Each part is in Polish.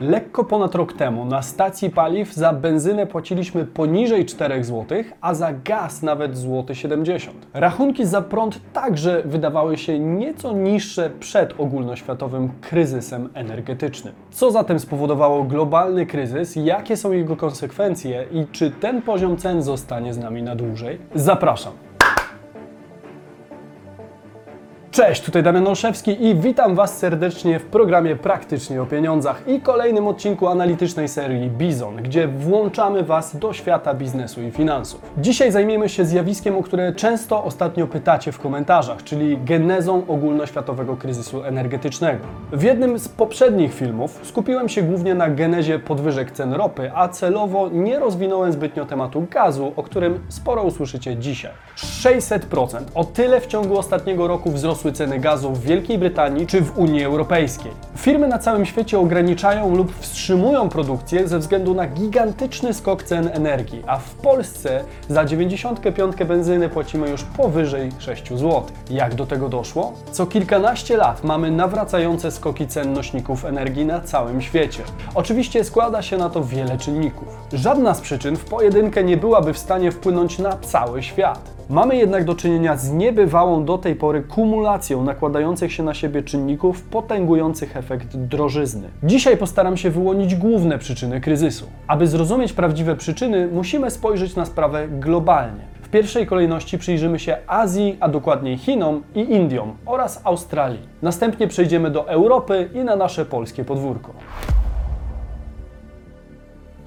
Lekko ponad rok temu na stacji paliw za benzynę płaciliśmy poniżej 4 zł, a za gaz nawet złoty 70. Rachunki za prąd także wydawały się nieco niższe przed ogólnoświatowym kryzysem energetycznym. Co zatem spowodowało globalny kryzys, jakie są jego konsekwencje i czy ten poziom cen zostanie z nami na dłużej? Zapraszam. Cześć, tutaj Damian Olszewski i witam Was serdecznie w programie Praktycznie o Pieniądzach i kolejnym odcinku analitycznej serii Bizon, gdzie włączamy Was do świata biznesu i finansów. Dzisiaj zajmiemy się zjawiskiem, o które często ostatnio pytacie w komentarzach, czyli genezą ogólnoświatowego kryzysu energetycznego. W jednym z poprzednich filmów skupiłem się głównie na genezie podwyżek cen ropy, a celowo nie rozwinąłem zbytnio tematu gazu, o którym sporo usłyszycie dzisiaj. 600%, o tyle w ciągu ostatniego roku ceny gazu w Wielkiej Brytanii czy w Unii Europejskiej. Firmy na całym świecie ograniczają lub wstrzymują produkcję ze względu na gigantyczny skok cen energii, a w Polsce za 95 benzyny płacimy już powyżej 6 zł. Jak do tego doszło? Co kilkanaście lat mamy nawracające skoki cen nośników energii na całym świecie. Oczywiście składa się na to wiele czynników. Żadna z przyczyn w pojedynkę nie byłaby w stanie wpłynąć na cały świat. Mamy jednak do czynienia z niebywałą do tej pory kumulacją nakładających się na siebie czynników potęgujących efekt drożyzny. Dzisiaj postaram się wyłonić główne przyczyny kryzysu. Aby zrozumieć prawdziwe przyczyny, musimy spojrzeć na sprawę globalnie. W pierwszej kolejności przyjrzymy się Azji, a dokładniej Chinom i Indiom oraz Australii. Następnie przejdziemy do Europy i na nasze polskie podwórko.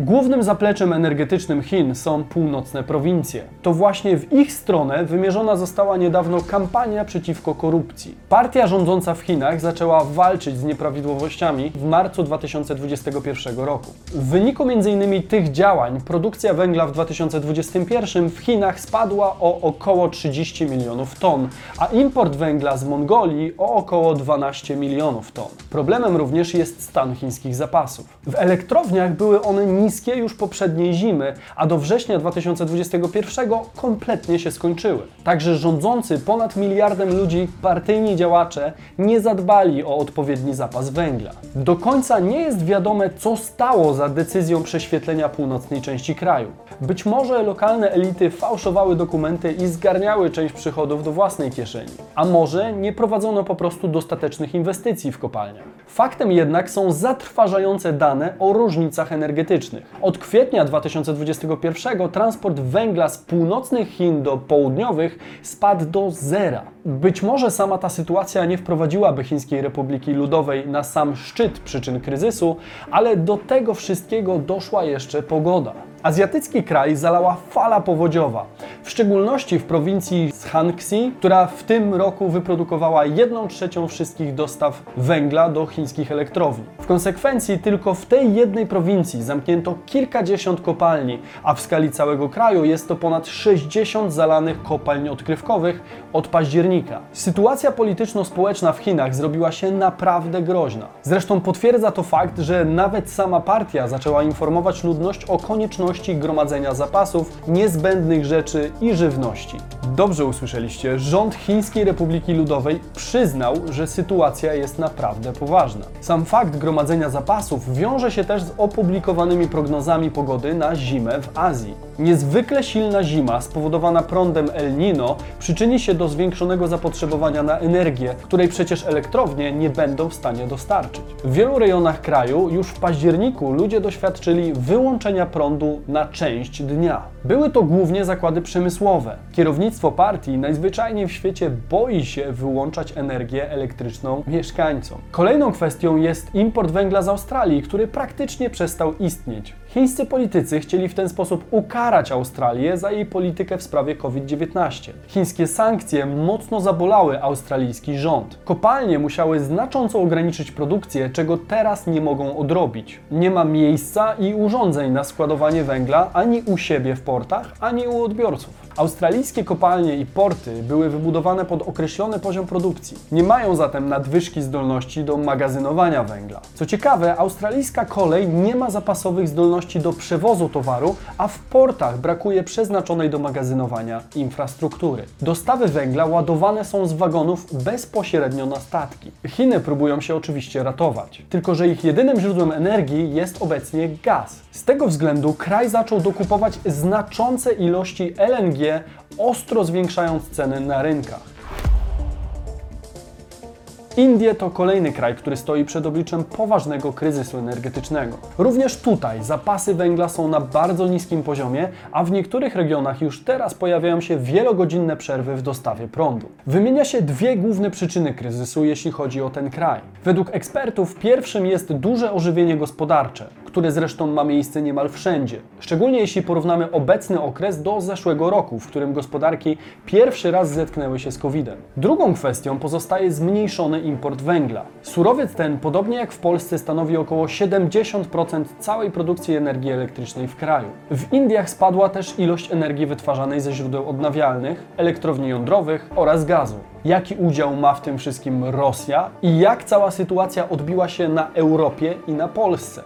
Głównym zapleczem energetycznym Chin są północne prowincje. To właśnie w ich stronę wymierzona została niedawno kampania przeciwko korupcji. Partia rządząca w Chinach zaczęła walczyć z nieprawidłowościami w marcu 2021 roku. W wyniku m.in. tych działań produkcja węgla w 2021 w Chinach spadła o około 30 milionów ton, a import węgla z Mongolii o około 12 milionów ton. Problemem również jest stan chińskich zapasów. W elektrowniach były one niskie już poprzedniej zimy, a do września 2021 kompletnie się skończyły. Także rządzący ponad miliardem ludzi, partyjni działacze nie zadbali o odpowiedni zapas węgla. Do końca nie jest wiadome, co stało za decyzją prześwietlenia północnej części kraju. Być może lokalne elity fałszowały dokumenty i zgarniały część przychodów do własnej kieszeni, a może nie prowadzono po prostu dostatecznych inwestycji w kopalniach. Faktem jednak są zatrważające dane o różnicach energetycznych. Od kwietnia 2021 transport węgla z północnych Chin do południowych spadł do zera. Być może sama ta sytuacja nie wprowadziłaby Chińskiej Republiki Ludowej na sam szczyt przyczyn kryzysu, ale do tego wszystkiego doszła jeszcze pogoda. Azjatycki kraj zalała fala powodziowa, w szczególności w prowincji Shanxi, która w tym roku wyprodukowała 1 trzecią wszystkich dostaw węgla do chińskich elektrowni. W konsekwencji tylko w tej jednej prowincji zamknięto kilkadziesiąt kopalni, a w skali całego kraju jest to ponad 60 zalanych kopalń odkrywkowych od października. Sytuacja polityczno-społeczna w Chinach zrobiła się naprawdę groźna. Zresztą potwierdza to fakt, że nawet sama partia zaczęła informować ludność o konieczności gromadzenia zapasów, niezbędnych rzeczy i żywności. Dobrze usłyszeliście, rząd Chińskiej Republiki Ludowej przyznał, że sytuacja jest naprawdę poważna. Sam fakt gromadzenia zapasów wiąże się też z opublikowanymi prognozami pogody na zimę w Azji. Niezwykle silna zima spowodowana prądem El Nino przyczyni się do zwiększonego zapotrzebowania na energię, której przecież elektrownie nie będą w stanie dostarczyć. W wielu rejonach kraju już w październiku ludzie doświadczyli wyłączenia prądu na część dnia. Były to głównie zakłady przemysłowe. Kierownictwo partii najzwyczajniej w świecie boi się wyłączać energię elektryczną mieszkańcom. Kolejną kwestią jest import węgla z Australii, który praktycznie przestał istnieć. Chińscy politycy chcieli w ten sposób ukarać Australię za jej politykę w sprawie COVID-19. Chińskie sankcje mocno zabolały australijski rząd. Kopalnie musiały znacząco ograniczyć produkcję, czego teraz nie mogą odrobić. Nie ma miejsca i urządzeń na składowanie węgla ani u siebie w portach, ani u odbiorców. Australijskie kopalnie i porty były wybudowane pod określony poziom produkcji. Nie mają zatem nadwyżki zdolności do magazynowania węgla. Co ciekawe, australijska kolej nie ma zapasowych zdolności zdolności do przewozu towaru, a w portach brakuje przeznaczonej do magazynowania infrastruktury. Dostawy węgla ładowane są z wagonów bezpośrednio na statki. Chiny próbują się oczywiście ratować, tylko że ich jedynym źródłem energii jest obecnie gaz. Z tego względu kraj zaczął dokupować znaczące ilości LNG, ostro zwiększając ceny na rynkach. Indie to kolejny kraj, który stoi przed obliczem poważnego kryzysu energetycznego. Również tutaj zapasy węgla są na bardzo niskim poziomie, a w niektórych regionach już teraz pojawiają się wielogodzinne przerwy w dostawie prądu. Wymienia się dwie główne przyczyny kryzysu, jeśli chodzi o ten kraj. Według ekspertów pierwszym jest duże ożywienie gospodarcze, które zresztą ma miejsce niemal wszędzie. Szczególnie jeśli porównamy obecny okres do zeszłego roku, w którym gospodarki pierwszy raz zetknęły się z COVID-em. Drugą kwestią pozostaje zmniejszony import węgla. Surowiec ten, podobnie jak w Polsce, stanowi około 70% całej produkcji energii elektrycznej w kraju. W Indiach spadła też ilość energii wytwarzanej ze źródeł odnawialnych, elektrowni jądrowych oraz gazu. Jaki udział ma w tym wszystkim Rosja i jak cała sytuacja odbiła się na Europie i na Polsce?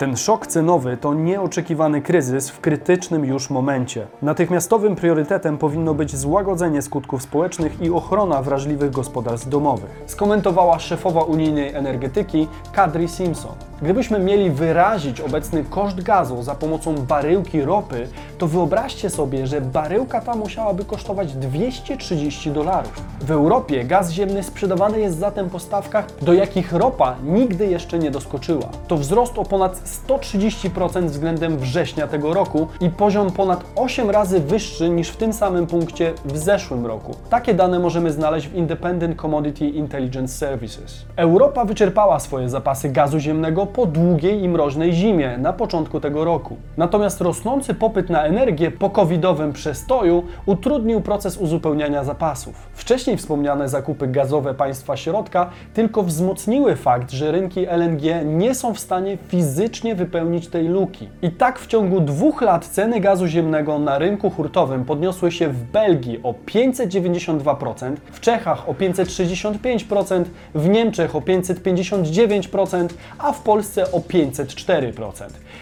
Ten szok cenowy to nieoczekiwany kryzys w krytycznym już momencie. Natychmiastowym priorytetem powinno być złagodzenie skutków społecznych i ochrona wrażliwych gospodarstw domowych. Skomentowała szefowa unijnej energetyki Kadri Simpson. Gdybyśmy mieli wyrazić obecny koszt gazu za pomocą baryłki ropy, to wyobraźcie sobie, że baryłka ta musiałaby kosztować 230 dolarów. W Europie gaz ziemny sprzedawany jest zatem po stawkach, do jakich ropa nigdy jeszcze nie doskoczyła. To wzrost o ponad 130% względem września tego roku i poziom ponad 8 razy wyższy niż w tym samym punkcie w zeszłym roku. Takie dane możemy znaleźć w Independent Commodity Intelligence Services. Europa wyczerpała swoje zapasy gazu ziemnego po długiej i mroźnej zimie na początku tego roku. Natomiast rosnący popyt na energię po covidowym przestoju utrudnił proces uzupełniania zapasów. Wcześniej wspomniane zakupy gazowe państwa środka tylko wzmocniły fakt, że rynki LNG nie są w stanie fizycznie wypełnić tej luki. I tak w ciągu dwóch lat ceny gazu ziemnego na rynku hurtowym podniosły się w Belgii o 592%, w Czechach o 565%, w Niemczech o 559%, a w Polsce o 504%.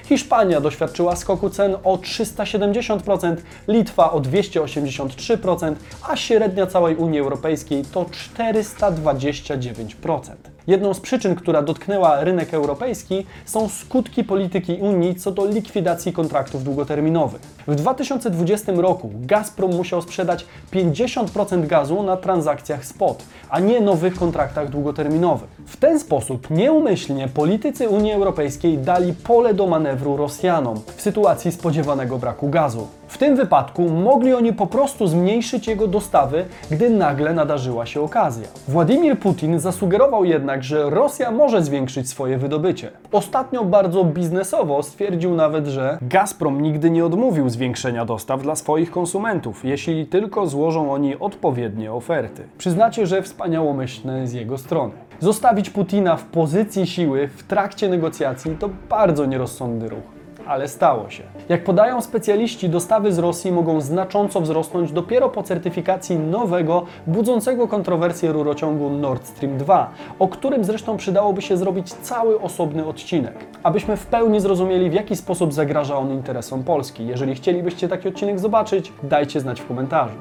Hiszpania doświadczyła skoku cen o 370%, Litwa o 283%, a średnia całej Unii Europejskiej to 429%. Jedną z przyczyn, która dotknęła rynek europejski, są skutki polityki Unii co do likwidacji kontraktów długoterminowych. W 2020 roku Gazprom musiał sprzedać 50% gazu na transakcjach spot, a nie nowych kontraktach długoterminowych. W ten sposób nieumyślnie politycy Unii Europejskiej dali pole do manewru Rosjanom w sytuacji spodziewanego braku gazu. W tym wypadku mogli oni po prostu zmniejszyć jego dostawy, gdy nagle nadarzyła się okazja. Władimir Putin zasugerował jednak, że Rosja może zwiększyć swoje wydobycie. Ostatnio bardzo biznesowo stwierdził nawet, że Gazprom nigdy nie odmówił zwiększenia dostaw dla swoich konsumentów, jeśli tylko złożą oni odpowiednie oferty. Przyznacie, że wspaniałomyślne z jego strony. Zostawić Putina w pozycji siły w trakcie negocjacji to bardzo nierozsądny ruch ale stało się. Jak podają specjaliści, dostawy z Rosji mogą znacząco wzrosnąć dopiero po certyfikacji nowego, budzącego kontrowersję rurociągu Nord Stream 2, o którym zresztą przydałoby się zrobić cały osobny odcinek, abyśmy w pełni zrozumieli, w jaki sposób zagraża on interesom Polski. Jeżeli chcielibyście taki odcinek zobaczyć, dajcie znać w komentarzu.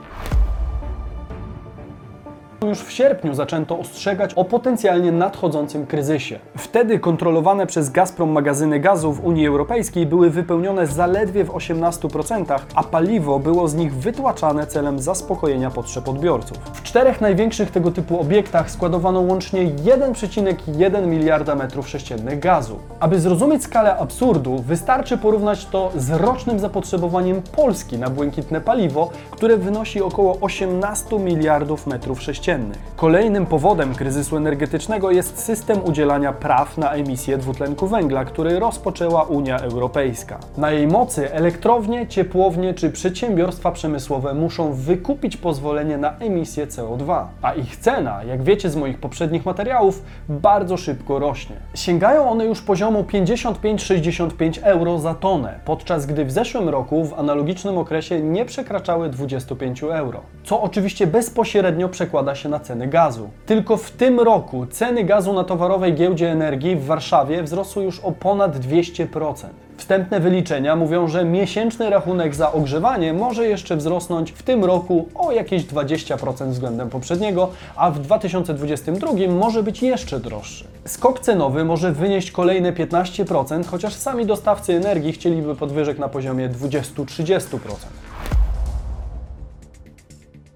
Już w sierpniu zaczęto ostrzegać o potencjalnie nadchodzącym kryzysie. Wtedy kontrolowane przez Gazprom magazyny gazu w Unii Europejskiej były wypełnione zaledwie w 18%, a paliwo było z nich wytłaczane celem zaspokojenia potrzeb odbiorców. W czterech największych tego typu obiektach składowano łącznie 1,1 miliarda metrów sześciennych gazu. Aby zrozumieć skalę absurdu, wystarczy porównać to z rocznym zapotrzebowaniem Polski na błękitne paliwo, które wynosi około 18 miliardów metrów sześciennych. Kolejnym powodem kryzysu energetycznego jest system udzielania praw na emisję dwutlenku węgla, który rozpoczęła Unia Europejska. Na jej mocy elektrownie, ciepłownie czy przedsiębiorstwa przemysłowe muszą wykupić pozwolenie na emisję CO2, a ich cena, jak wiecie z moich poprzednich materiałów, bardzo szybko rośnie. Sięgają one już poziomu 55-65 euro za tonę, podczas gdy w zeszłym roku w analogicznym okresie nie przekraczały 25 euro, co oczywiście bezpośrednio przekłada się na ceny gazu. Tylko w tym roku ceny gazu na towarowej giełdzie energii w Warszawie wzrosły już o ponad 200%. Wstępne wyliczenia mówią, że miesięczny rachunek za ogrzewanie może jeszcze wzrosnąć w tym roku o jakieś 20% względem poprzedniego, a w 2022 może być jeszcze droższy. Skok cenowy może wynieść kolejne 15%, chociaż sami dostawcy energii chcieliby podwyżek na poziomie 20-30%.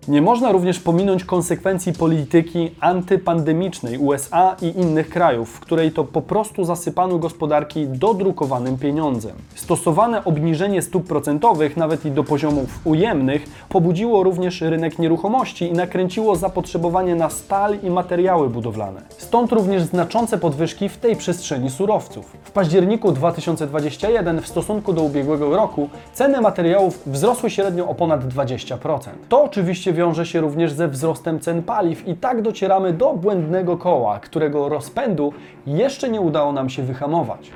Nie można również pominąć konsekwencji polityki antypandemicznej USA i innych krajów, w której to po prostu zasypano gospodarki dodrukowanym pieniądzem. Stosowane obniżenie stóp procentowych, nawet i do poziomów ujemnych, pobudziło również rynek nieruchomości i nakręciło zapotrzebowanie na stal i materiały budowlane. Stąd również znaczące podwyżki w tej przestrzeni surowców. W październiku 2021 w stosunku do ubiegłego roku ceny materiałów wzrosły średnio o ponad 20%. To oczywiście wiąże się również ze wzrostem cen paliw i tak docieramy do błędnego koła, którego rozpędu jeszcze nie udało nam się wyhamować.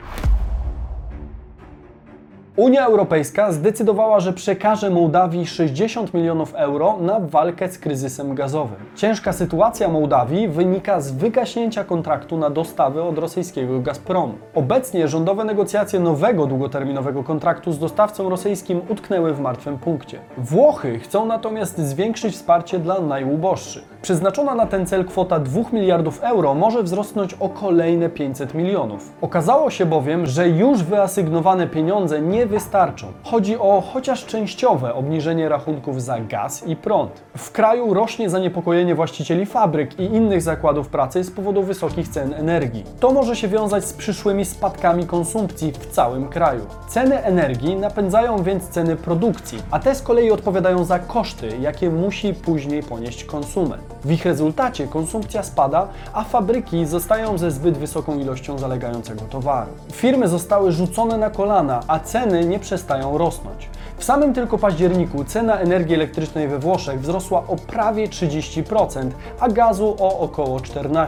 Unia Europejska zdecydowała, że przekaże Mołdawii 60 milionów euro na walkę z kryzysem gazowym. Ciężka sytuacja Mołdawii wynika z wygaśnięcia kontraktu na dostawy od rosyjskiego Gazpromu. Obecnie rządowe negocjacje nowego długoterminowego kontraktu z dostawcą rosyjskim utknęły w martwym punkcie. Włochy chcą natomiast zwiększyć wsparcie dla najuboższych. Przeznaczona na ten cel kwota 2 miliardów euro może wzrosnąć o kolejne 500 milionów. Okazało się bowiem, że już wyasygnowane pieniądze nie wystarczą. Chodzi o chociaż częściowe obniżenie rachunków za gaz i prąd. W kraju rośnie zaniepokojenie właścicieli fabryk i innych zakładów pracy z powodu wysokich cen energii. To może się wiązać z przyszłymi spadkami konsumpcji w całym kraju. Ceny energii napędzają więc ceny produkcji, a te z kolei odpowiadają za koszty, jakie musi później ponieść konsument. W ich rezultacie konsumpcja spada, a fabryki zostają ze zbyt wysoką ilością zalegającego towaru. Firmy zostały rzucone na kolana, a ceny nie przestają rosnąć. W samym tylko październiku cena energii elektrycznej we Włoszech wzrosła o prawie 30%, a gazu o około 14%.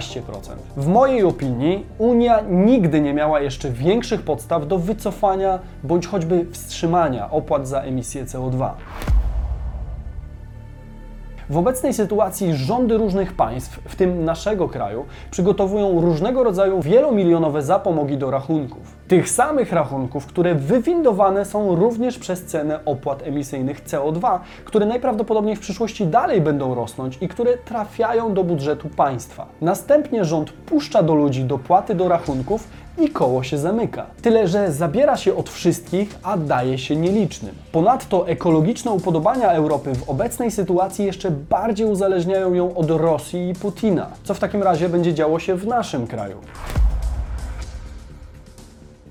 W mojej opinii Unia nigdy nie miała jeszcze większych podstaw do wycofania bądź choćby wstrzymania opłat za emisję CO2. W obecnej sytuacji rządy różnych państw, w tym naszego kraju, przygotowują różnego rodzaju wielomilionowe zapomogi do rachunków. Tych samych rachunków, które wywindowane są również przez cenę opłat emisyjnych CO2, które najprawdopodobniej w przyszłości dalej będą rosnąć i które trafiają do budżetu państwa. Następnie rząd puszcza do ludzi dopłaty do rachunków i koło się zamyka. Tyle, że zabiera się od wszystkich, a daje się nielicznym. Ponadto ekologiczne upodobania Europy w obecnej sytuacji jeszcze bardziej uzależniają ją od Rosji i Putina. Co w takim razie będzie działo się w naszym kraju?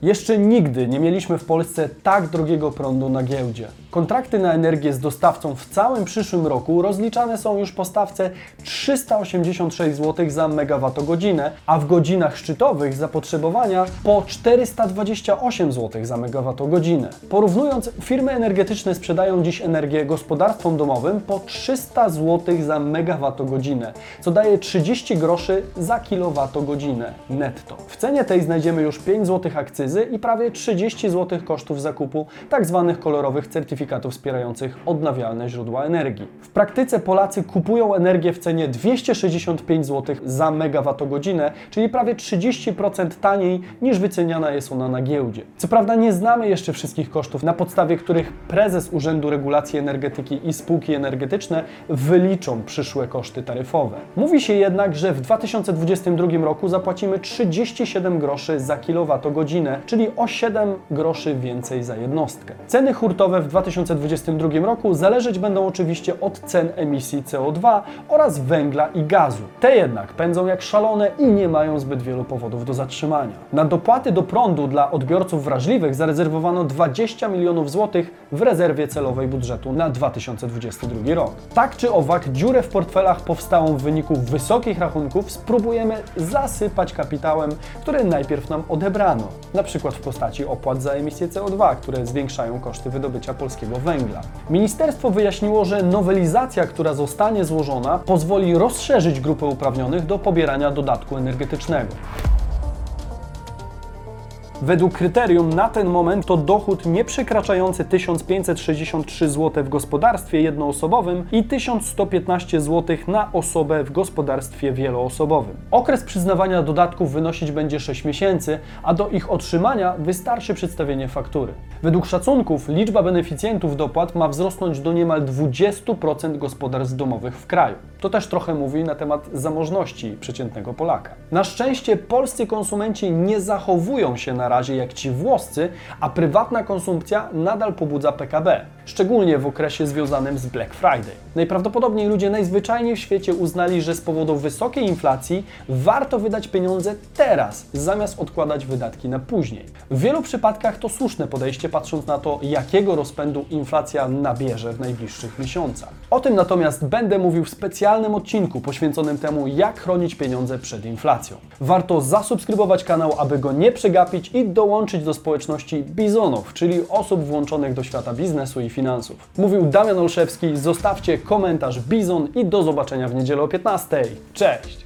Jeszcze nigdy nie mieliśmy w Polsce tak drogiego prądu na giełdzie. Kontrakty na energię z dostawcą w całym przyszłym roku rozliczane są już po stawce 386 zł za megawattogodzinę, a w godzinach szczytowych zapotrzebowania po 428 zł za megawattogodzinę. Porównując, firmy energetyczne sprzedają dziś energię gospodarstwom domowym po 300 zł za megawattogodzinę, co daje 30 groszy za kilowattogodzinę netto. W cenie tej znajdziemy już 5 zł akcyzy i prawie 30 zł kosztów zakupu tzw. kolorowych certyfikatów wspierających odnawialne źródła energii. W praktyce Polacy kupują energię w cenie 265 zł za megawattogodzinę, czyli prawie 30% taniej niż wyceniana jest ona na giełdzie. Co prawda nie znamy jeszcze wszystkich kosztów, na podstawie których prezes Urzędu Regulacji Energetyki i spółki energetyczne wyliczą przyszłe koszty taryfowe. Mówi się jednak, że w 2022 roku zapłacimy 37 groszy za kilowattogodzinę, czyli o 7 groszy więcej za jednostkę. Ceny hurtowe w 2022 2022 roku zależeć będą oczywiście od cen emisji CO2 oraz węgla i gazu. Te jednak pędzą jak szalone i nie mają zbyt wielu powodów do zatrzymania. Na dopłaty do prądu dla odbiorców wrażliwych zarezerwowano 20 milionów złotych w rezerwie celowej budżetu na 2022 rok. Tak czy owak, dziurę w portfelach powstałą w wyniku wysokich rachunków spróbujemy zasypać kapitałem, który najpierw nam odebrano, na przykład w postaci opłat za emisję CO2, które zwiększają koszty wydobycia polskiego węgla. Ministerstwo wyjaśniło, że nowelizacja, która zostanie złożona, pozwoli rozszerzyć grupę uprawnionych do pobierania dodatku energetycznego. Według kryterium na ten moment to dochód nie przekraczający 1563 zł w gospodarstwie jednoosobowym i 1115 zł na osobę w gospodarstwie wieloosobowym. Okres przyznawania dodatków wynosić będzie 6 miesięcy, a do ich otrzymania wystarczy przedstawienie faktury. Według szacunków liczba beneficjentów dopłat ma wzrosnąć do niemal 20% gospodarstw domowych w kraju. To też trochę mówi na temat zamożności przeciętnego Polaka. Na szczęście polscy konsumenci nie zachowują się na razie jak ci włoscy, a prywatna konsumpcja nadal pobudza PKB, szczególnie w okresie związanym z Black Friday. Najprawdopodobniej ludzie najzwyczajniej w świecie uznali, że z powodu wysokiej inflacji warto wydać pieniądze teraz, zamiast odkładać wydatki na później. W wielu przypadkach to słuszne podejście, patrząc na to, jakiego rozpędu inflacja nabierze w najbliższych miesiącach. O tym natomiast będę mówił w specjalnym odcinku poświęconym temu, jak chronić pieniądze przed inflacją. Warto zasubskrybować kanał, aby go nie przegapić i dołączyć do społeczności bizonów, czyli osób włączonych do świata biznesu i finansów. Mówił Damian Olszewski, zostawcie komentarz bizon i do zobaczenia w niedzielę o 15. Cześć!